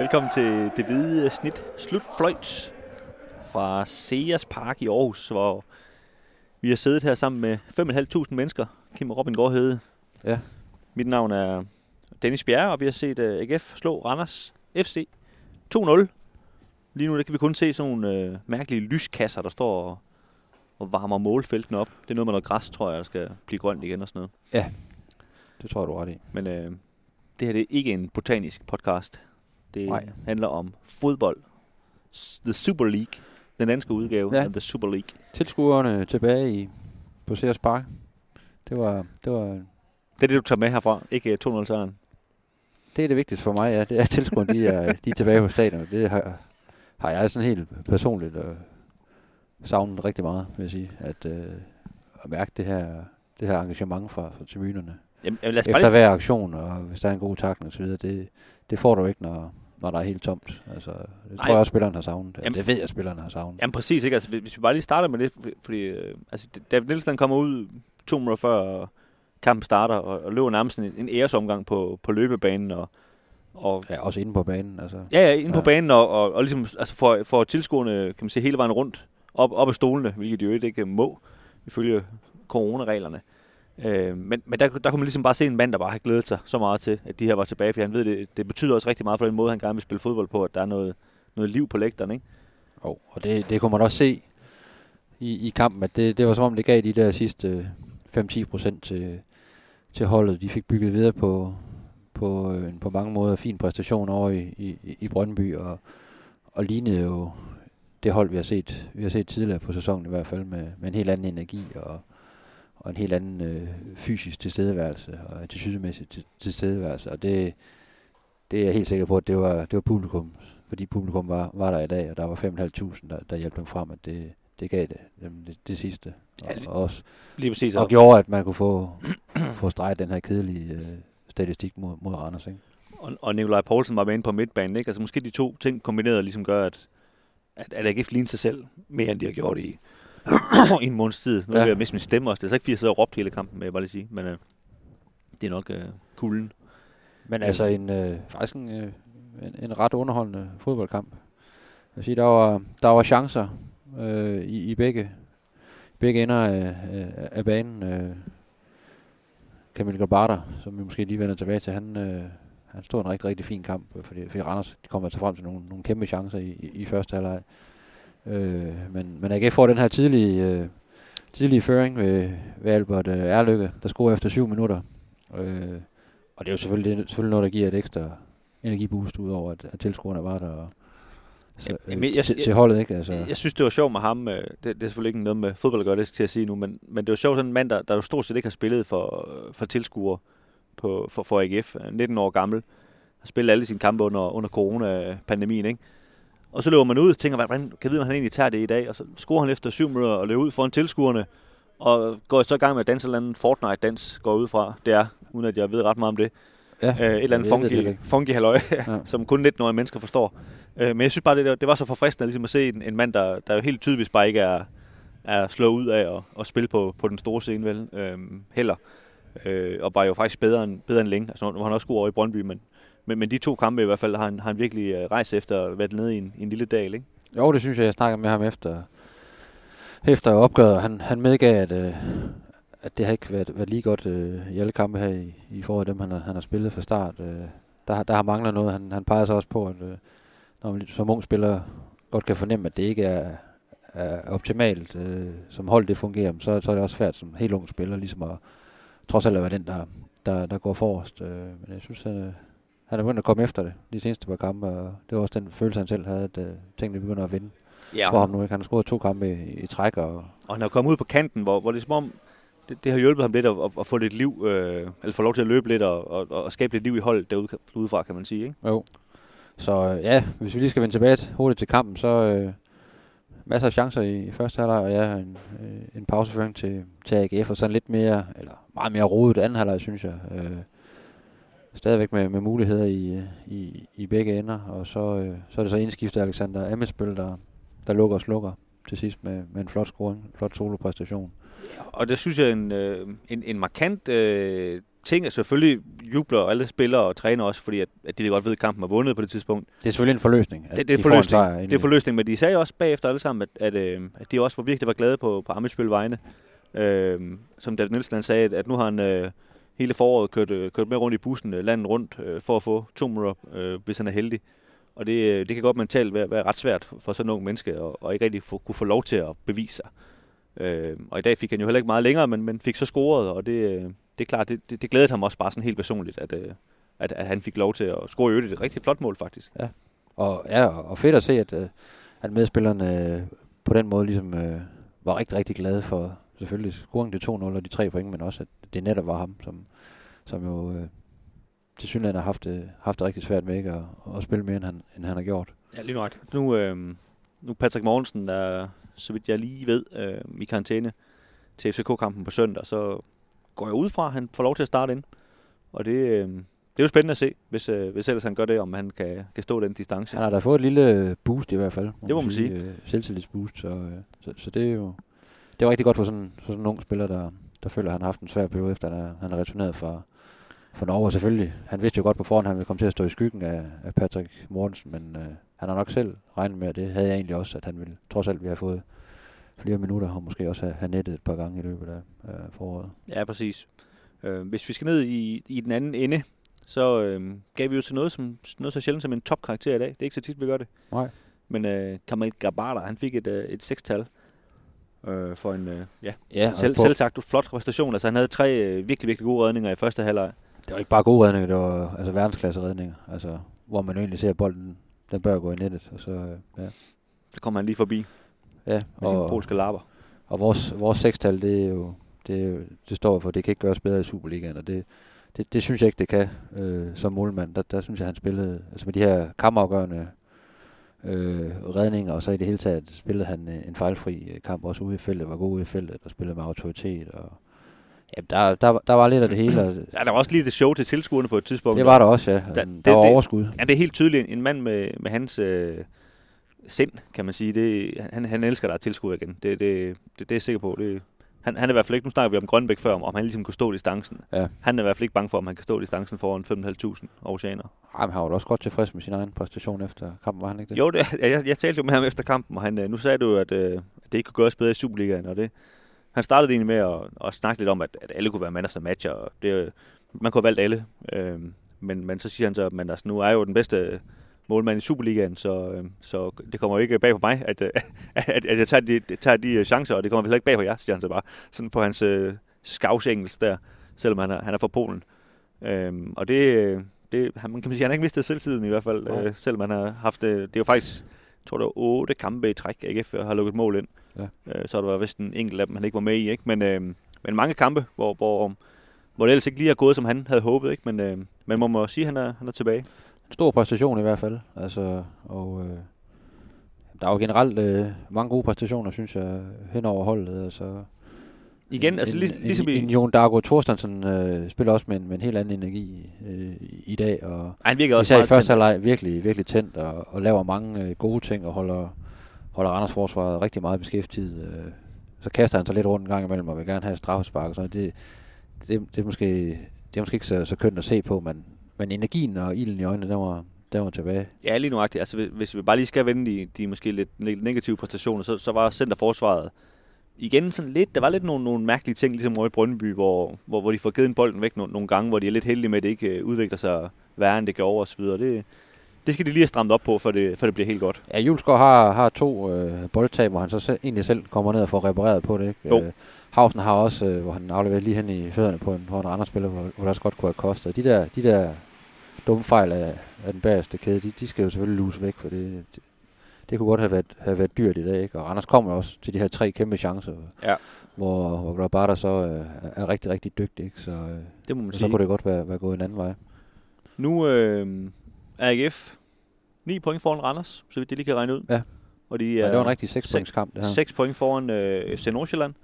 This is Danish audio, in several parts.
Velkommen til det hvide snit slutfløjt fra Seas Park i Aarhus, hvor vi har siddet her sammen med 5.500 mennesker. Kim og Robin Gårdhede. Ja. Mit navn er Dennis Bjerre, og vi har set uh, AGF slå Randers FC 2-0. Lige nu der kan vi kun se sådan nogle uh, mærkelige lyskasser, der står og, og varmer målfeltene op. Det er noget med noget græs, tror jeg, der skal blive grønt igen og sådan noget. Det tror jeg, du er ret i. Men øh, det her det er ikke en botanisk podcast. Det Nej. handler om fodbold. The Super League. Den danske udgave Ja. af The Super League. Tilskuerne tilbage i, på Sears Park. Det var, det var, Det er det, du tager med herfra. Ikke øh, 2-0 sejren. det er det vigtigste for mig, ja. Det er, tilskuerne de er, de er tilbage på stadion. Det har, har jeg sådan helt personligt øh, savnet rigtig meget, vil jeg sige. At, øh, at mærke det her, det her engagement fra, fra tribunerne. Jamen, jamen, lad os bare Efter lige... hver aktion, og hvis der er en god takling videre, det, det får du ikke, når, når der er helt tomt. Altså, det Nej. tror jeg også, spilleren har savnet. Jamen- det ved jeg, at spilleren har savnet. Jamen præcis, ikke? Altså, hvis- vi bare lige starter med det, fordi- øh, altså, David Nielsen kommer ud to minutter før kampen starter, og, og løber nærmest en, en æresomgang på, på løbebanen, og, og Ja, også inde på banen. Altså. Ja, ja, inde ja. på banen, og, og, og ligesom altså for, for tilskuerne, kan man sige, hele vejen rundt, op, op af stolene, hvilket de jo ikke må, ifølge coronareglerne. Øh, men men der, der kunne man ligesom bare se en mand, der bare har glædet sig så meget til, at de her var tilbage, for han ved, det, det betyder også rigtig meget for den måde, han gerne vil spille fodbold på, at der er noget, noget liv på lægterne, ikke? Oh, og det, det kunne man også se i, i kampen, at det, det var som om, det gav de der sidste øh, 5-10 procent til, til holdet. De fik bygget videre på, på øh, en på mange måder fin præstation over i, i, i Brøndby, og, og lignede jo det hold, vi har set, vi har set tidligere på sæsonen i hvert fald, med, med en helt anden energi og, og en helt anden øh, fysisk tilstedeværelse og attitydemæssig til, tilstedeværelse. Og det, det er jeg helt sikker på, at det var, det var publikum, fordi publikum var, var der i dag, og der var 5.500, der, der hjalp dem frem, at det, det gav det, det, det sidste. Ja, Og, og, også, Lige præcis. og gjorde, at man kunne få, få streget den her kedelige øh, statistik mod, mod Randers. Ikke? Og, og Nikolaj Poulsen var med inde på midtbanen, ikke? Altså måske de to ting kombineret ligesom gør, at, at, at AGF ligner sig selv mere, end de har gjort i, i en måneds tid. Nu Ja. jeg ved at miste min stemme også. Det er så ikke, fordi jeg sidder og råbt hele kampen, vil jeg bare lige sige. Men øh, det er nok øh, kulden. Men altså en, øh, faktisk en, øh, en, en ret underholdende fodboldkamp. Jeg vil sige, der var, der var chancer øh, i, i begge, begge ender af, af, af banen. Øh, Camille Gabata, som vi måske lige vender tilbage til, han, øh, han stod en rigtig, rigtig fin kamp, fordi, fordi Randers de kom altså frem til nogle, nogle kæmpe chancer i, i, i første halvleg. Øh, men, men AGF får den her tidlige, øh, tidlige føring ved, ved Albert øh, Erlykke, der scorer efter syv minutter. Øh, og det er jo selvfølgelig, det er selvfølgelig noget, der giver et ekstra energiboost ud over, at, at tilskuerne var der. Og, så, Jamen, øh, jeg- til, jeg- til holdet, ikke? Altså, Jeg, jeg synes, det var sjovt med ham. øh, Det, det er selvfølgelig ikke noget med fodbold at gøre, det skal jeg sige nu. Men, men det var sjovt, sådan en mand, der, der jo stort set ikke har spillet for, øh, for tilskuere på, for, for AGF. øh, 19 år gammel. Har spillet alle sine kampe under, under corona-pandemien, ikke? Og så løber man ud og tænker, hvordan kan jeg vide, om han egentlig tager det i dag? Og så scorer han efter syv minutter og løber ud foran tilskuerne. Og går så i gang med at danse eller andet Fortnite-dans, går ud fra. Det er, uden at jeg ved ret meget om det. ja, Øh, et eller andet det funky, funky halløj, Ja. som kun 19-årige mennesker forstår. Øh, men jeg synes bare, det, det var så forfriskende ligesom at se en, en mand, der, der jo helt tydeligvis bare ikke er, er slået ud af at, at spille på, på den store scene, vel? Øhm, heller. Øh, og var jo faktisk bedre end, bedre end længe. Altså, nu var han også god over i Brøndby, men, men, men de to kampe i hvert fald har han, har han virkelig øh, rejst efter at være nede i en, i en lille dal, ikke? Jo, det synes jeg, jeg snakker med ham efter, efter opgøret. Han, han medgav, at, øh, at det har ikke været, været lige godt øh, i alle kampe her i, i forhold til dem, han har, han har spillet fra start. Øh, der, der har manglet noget. Han, han peger så også på, at øh, når man som ung spiller godt kan fornemme, at det ikke er, er optimalt, øh, som hold det fungerer, så, så er det også svært som helt ung spiller, ligesom at trods alt at være den, der, der, der går forrest. Øh, men jeg synes, at, øh, han er begyndt at komme efter det de seneste par kampe, og det var også den følelse, han selv havde, at øh, tingene begynder at vinde Ja, for ham nu. Ikke? Han har scoret to kampe i, i træk, og Og han er kommet ud på kanten, hvor, hvor det er som om, det, det har hjulpet ham lidt at, at, at få lidt liv, øh, eller få lov til at løbe lidt og, og, og skabe lidt liv i holdet derude, udefra, kan man sige, ikke? jo. Så øh, ja, hvis vi lige skal vende tilbage til- hurtigt til kampen, så øh, masser af chancer i, i første halvleg, og ja, en, øh, en pauseføring til, til AGF, og sådan lidt mere, eller meget mere rodet anden halvleg, synes jeg. Øh, stadigvæk med, med muligheder i, i, i begge ender, og så, øh, så er det så indskiftet Alexander Amesbøl, der, der lukker og slukker til sidst med, med en flot scoring, en flot solopræstation. Og det synes jeg er en, øh, en, en markant øh, ting, at selvfølgelig jubler alle spillere og træner også, fordi at, at de godt ved, at kampen er vundet på det tidspunkt. Det er selvfølgelig en forløsning. Det, det er de forløsning. Sejr, det er forløsning, men de sagde også bagefter alle sammen, at, at, øh, at de også var virkelig var glade på, på Amitsbøl vegne. Øh, som David Nielsen sagde, at, at nu har han øh, hele foråret kørt, øh, kørt med rundt i bussen øh, landet rundt øh, for at få tumor, øh, hvis han er heldig. Og det, øh, det kan godt mentalt være, være ret svært for, sådan nogle mennesker, og, og ikke rigtig få, kunne få lov til at bevise sig. Øh, og i dag fik han jo heller ikke meget længere, men, men fik så scoret, og det, det er klart, det, det, det glædede ham også bare sådan helt personligt, at, at, at han fik lov til at score i øvrigt et rigtig flot mål faktisk. Ja, og, ja, og fedt at se, at, at medspillerne på den måde ligesom øh, var rigtig, rigtig glade for selvfølgelig scoring til 2-0 og de tre point, men også at det netop var ham, som, som jo øh, til synligheden har haft, det, haft det rigtig svært med ikke at, at spille mere, end han, end han har gjort. Ja, lige nok. Nu, øh, nu Patrick Morgensen, der så vidt jeg lige ved, øh, i karantæne til FCK-kampen på søndag, så går jeg ud fra, at han får lov til at starte ind. Og det, øh, det er jo spændende at se, hvis, øh, hvis ellers han gør det, om han kan, kan stå den distance. Han har da fået et lille boost i hvert fald. Det må man sige. sige. Øh, selvtillidsboost, så, øh, så, så, det er jo det er rigtig godt for sådan, for sådan en ung spiller, der, der føler, at han har haft en svær periode, efter at han er returneret fra, fra Norge. selvfølgelig, han vidste jo godt på forhånd, at han ville komme til at stå i skyggen af, af Patrick Mortensen, men øh, han har nok selv regnet med, at det havde jeg egentlig også, at han ville trods alt vi have fået flere minutter, og måske også have, have nettet et par gange i løbet af, af foråret. Ja, præcis. Øh, hvis vi skal ned i, i den anden ende, så øh, gav vi jo til noget, som, noget så sjældent som en topkarakter i dag. Det er ikke så tit, vi gør det. Nej. Men øh, Kamal Gabata, han fik et, øh, et sekstal øh, for en øh, ja, ja selv, selv sagt flot præstation. Altså han havde tre øh, virkelig, virkelig gode redninger i første halvleg. Det var ikke bare gode redninger, det var altså verdensklasse redninger. Altså, hvor man egentlig ser bolden, den bør gå i nettet. Og så, øh, ja. Så kommer han lige forbi. Ja, med og, polske lapper. Og vores, vores sekstal, det er jo, det, er jo, det står for, det kan ikke gøres bedre i Superligaen, og det, det, det synes jeg ikke, det kan øh, som målmand. Der, der synes jeg, han spillede, altså med de her kammerafgørende øh, redninger, og så i det hele taget spillede han øh, en fejlfri øh, kamp, også ude i feltet, var god ude i feltet, og spillede med autoritet, og Ja, der, der, der var lidt af det hele. ja, der var også lige det show til tilskuerne på et tidspunkt. Det var der også, ja. Der, der det, var overskud. Ja, det er helt tydeligt. En mand med, med hans øh, sind, kan man sige. Det, han, han elsker der tilskuer igen. Det, det, det, det er jeg sikker på. Det, han, han er i hvert fald ikke, nu snakker vi om Grønbæk før, om han ligesom kunne stå distancen. Ja. Han er i hvert fald ikke bange for, om han kan stå distancen foran 5.500 oceaner. Ej, men han var også godt tilfreds med sin egen præstation efter kampen, var han ikke det? Jo, det, jeg, jeg talte jo med ham efter kampen, og han, øh, nu sagde du, at, øh, at det ikke kunne gøres bedre i Superligaen, og det, han startede egentlig med at, at snakke lidt om, at, at alle kunne være man of match, og det, man kunne have valgt alle. Øh, men, men så siger han så, at altså, nu er jeg jo den bedste målmand i Superligaen, så, øh, så det kommer jo ikke bag på mig, at, at, at, at jeg tager de, tager de chancer, og det kommer heller ikke bag på jer, siger han så bare. Sådan på hans øh, skavsengelsk der, selvom han er, han er fra Polen. Øh, og det, det, man kan sige, han har ikke mistet selvtiden i hvert fald, ja. øh, selvom han har haft det. Det er jo faktisk, jeg tror det var otte kampe i træk, AGF har lukket mål ind. Ja. Øh, så der var vist en enkelt af dem, han ikke var med i, ikke? Men, øh, men mange kampe, hvor, hvor, hvor det ellers ikke lige er gået, som han havde håbet, ikke? Men, øh, men man må sige, at han er, han er tilbage. En stor præstation i hvert fald. Altså, og øh, der er jo generelt øh, mange gode præstationer, synes jeg, hen over holdet. Altså, Igen, altså en, ligesom en, en Jon Dargo Thorstensen øh, spiller også med en, med en helt anden energi øh, i dag. Og han virker også meget i første halvleg virkelig, virkelig tændt og, og laver mange øh, gode ting og holder, holder Randers forsvaret rigtig meget beskæftiget. Øh, så kaster han sig lidt rundt en gang imellem og vil gerne have et straffespark. Så det, det, det, er måske, det er måske ikke så, så kønt at se på, men, men energien og ilden i øjnene, den var, den var tilbage. Ja, lige nu Altså, hvis vi bare lige skal vende de, de måske lidt, lidt negative præstationer, så, så var centerforsvaret igen sådan lidt, der var lidt nogle, nogle mærkelige ting, ligesom over i Brøndby, hvor, hvor, hvor de får givet en bolden væk nogle, nogle gange, hvor de er lidt heldige med, at det ikke øh, udvikler sig værre, end det gjorde osv. Det, det skal de lige have strammet op på, for det, for det bliver helt godt. Ja, Julesgaard har, har to øh, boldtab, hvor han så selv, egentlig selv kommer ned og får repareret på det. Ikke? Jo. Øh, Hausen har også, øh, hvor han afleverer lige hen i fødderne på en, på en anden spiller, hvor, hvor det også godt kunne have kostet. De der, de der dumme fejl af, af den bagerste kæde, de, de skal jo selvfølgelig luse væk, for det, det, det kunne godt have været, have været dyrt i dag. Ikke? Og Anders kommer også til de her tre kæmpe chancer, ja. hvor, hvor Grabata så øh, er rigtig, rigtig dygtig. Ikke? Så, øh, det må man så sige. kunne det godt være, være gået en anden vej. Nu øh, er AGF 9 point foran Randers, så vidt det lige kan regne ud. Ja. Og de er ja, det var en rigtig 6 points kamp, det her. 6 point foran øh, FC Nordsjælland.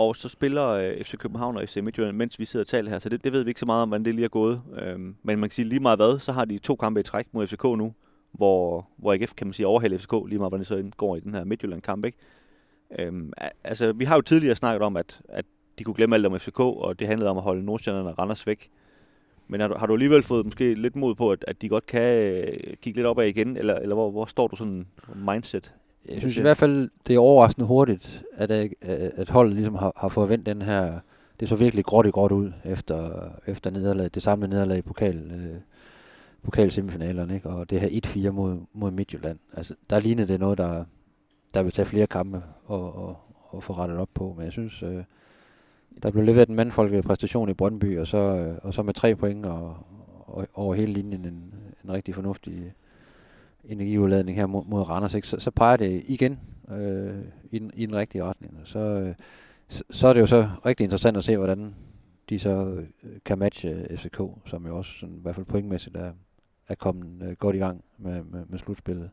Og så spiller øh, FC København og FC Midtjylland, mens vi sidder og taler her. Så det, det ved vi ikke så meget om, hvordan det lige er gået. Øhm, men man kan sige lige meget hvad, så har de to kampe i træk mod FCK nu, hvor, hvor AGF kan man sige overhale FCK, lige meget hvordan det så går i den her Midtjylland-kamp. Ikke? Øhm, altså, vi har jo tidligere snakket om, at, at de kunne glemme alt om FCK, og det handlede om at holde Nordsjælland og Randers væk. Men har du, har du alligevel fået måske lidt mod på, at, at de godt kan øh, kigge lidt opad igen, eller, eller hvor, hvor står du sådan mindset? Jeg synes i hvert fald, det er overraskende hurtigt, at, at, holdet ligesom har, har fået vendt den her... Det så virkelig gråt i gråt ud efter, efter nederlag, det samlede nederlag i pokal, øh, pokalsemifinalerne, ikke? og det her 1-4 mod, mod Midtjylland. Altså, der lignede det noget, der, der vil tage flere kampe og, og, og få rettet op på. Men jeg synes, øh, der blev leveret en mandfolkelig præstation i Brøndby, og så, øh, og så med tre point og, og over hele linjen en, en rigtig fornuftig energiudladning her mod, mod Randers, ikke? Så, så peger det igen øh, i, den, i den rigtige retning. Så, øh, så, så er det jo så rigtig interessant at se, hvordan de så øh, kan matche øh, FCK, som jo også sådan, i hvert fald pointmæssigt er, er kommet øh, godt i gang med, med, med slutspillet.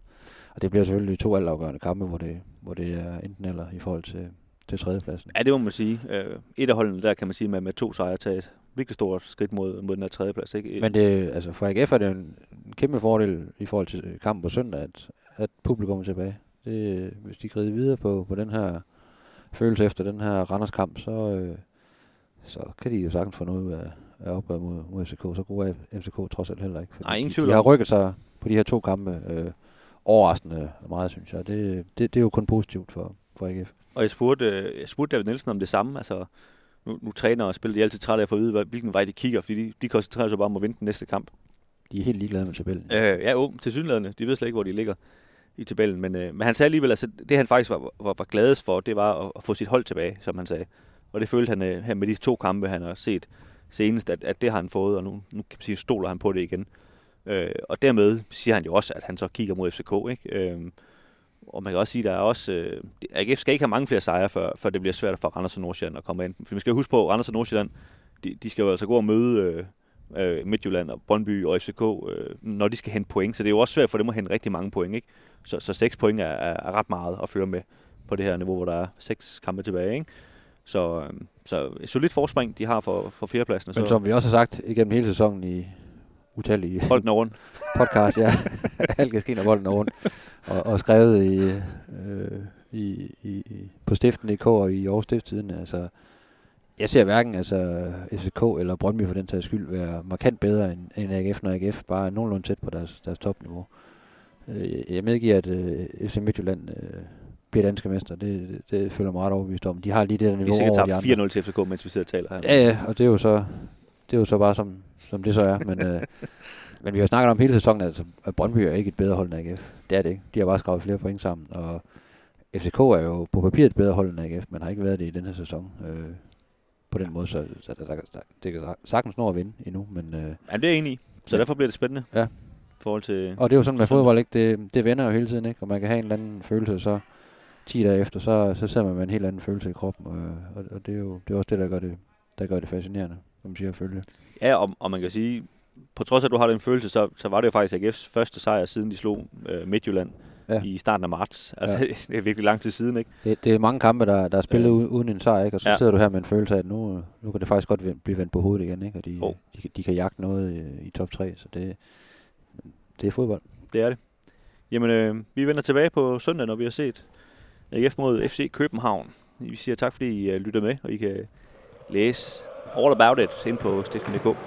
Og det bliver selvfølgelig to altafgørende kampe, hvor det, hvor det er enten eller i forhold til, til tredjepladsen. Ja, det må man sige. Øh, et af holdene der kan man sige med, med to sejre taget virkelig stort skridt mod, mod den her tredjeplads. Ikke? Men det, altså for AGF er det en, en kæmpe fordel i forhold til kampen på søndag, at, at publikum er tilbage. Det, hvis de grider videre på, på den her følelse efter den her Randers kamp, så, øh, så kan de jo sagtens få noget ud af, af opgøret mod, mod FCK. Så gode er FCK trods alt heller ikke. Nej, ingen de, de har rykket sig på de her to kampe øh, overraskende meget, synes jeg. Det, det, det er jo kun positivt for, for AGF. Og jeg spurgte, øh, jeg spurgte David Nielsen om det samme. Altså, nu, nu træner og spiller de altid trætte af at få at vide, hvilken vej de kigger, fordi de, de koncentrerer sig bare om at vinde den næste kamp. De er helt ligeglade med tabellen. Øh, ja, jo, til synlædende. De ved slet ikke, hvor de ligger i tabellen. Men, øh, men han sagde alligevel, altså, det han faktisk var, var, var gladest for, det var at, at få sit hold tilbage, som han sagde. Og det følte han øh, her med de to kampe, han har set senest, at, at det har han fået, og nu, nu kan man sige, stoler han på det igen. Øh, og dermed siger han jo også, at han så kigger mod FCK. Ikke? Øh, og man kan også sige, der er også, øh, AGF skal ikke have mange flere sejre, før, før det bliver svært for Randers og Nordsjælland at komme ind. For man skal huske på, at Randers og Nordsjælland, de, de skal jo altså gå og møde øh, øh, Midtjylland og Brøndby og FCK, øh, når de skal hente point. Så det er jo også svært for dem at hente rigtig mange point. Ikke? Så, så seks point er, er, ret meget at føre med på det her niveau, hvor der er seks kampe tilbage. Ikke? Så, øh, så et solidt forspring, de har for, for fjerdepladsen. Men så. som vi også har sagt igennem hele sæsonen i utallige Bolden rundt. podcast, ja. Alt kan ske, når bolden er rundt. Og, og skrevet i, øh, i, i, på stiften.dk og i Aarhus Stifttiden. Altså, jeg ser hverken altså, FCK eller Brøndby for den tages skyld være markant bedre end, end AGF, når AGF bare er nogenlunde tæt på deres, deres topniveau. Øh, jeg medgiver, at øh, FC Midtjylland øh, bliver danske mester. Det, det, det føler mig ret overbevist om. De har lige det der niveau over de andre. 4-0 til FCK, mens vi sidder og taler her. Ja, ja, og det er jo så, det er jo så bare som, som det så er. Men, øh, men vi har snakket om hele sæsonen, altså, at Brøndby er ikke et bedre hold end AGF. Det er det ikke. De har bare skrevet flere point sammen. Og FCK er jo på papiret et bedre hold end AGF, men har ikke været det i den her sæson. Øh, på den måde, så, så der, der, der, det kan sagtens nå at vinde endnu. Men, øh, ja, det er jeg enig i. Så ja. derfor bliver det spændende. Ja. forhold til... Og det er jo sådan med fodbold, ikke? Det, det vender jo hele tiden, ikke? Og man kan have en eller anden følelse, så 10 dage efter, så, så sidder man med en helt anden følelse i kroppen. Og, og, og det er jo det er også det, der gør det, der gør det fascinerende, som siger at følge. Ja, og, og man kan sige, på trods af, at du har den følelse, så, så var det jo faktisk AGF's første sejr, siden de slog øh, Midtjylland ja. i starten af marts. Altså, ja. det er virkelig lang tid siden, ikke? Det, det er mange kampe, der, der er spillet øh. uden en sejr, ikke? Og så ja. sidder du her med en følelse af, at nu, nu kan det faktisk godt blive vendt på hovedet igen, ikke? Og de, oh. de, de kan jagte noget i, i top 3, så det, det er fodbold. Det er det. Jamen, øh, vi vender tilbage på søndag, når vi har set AGF mod FC København. Vi siger tak, fordi I uh, lytter med, og I kan læse all about it ind på stiften.dk.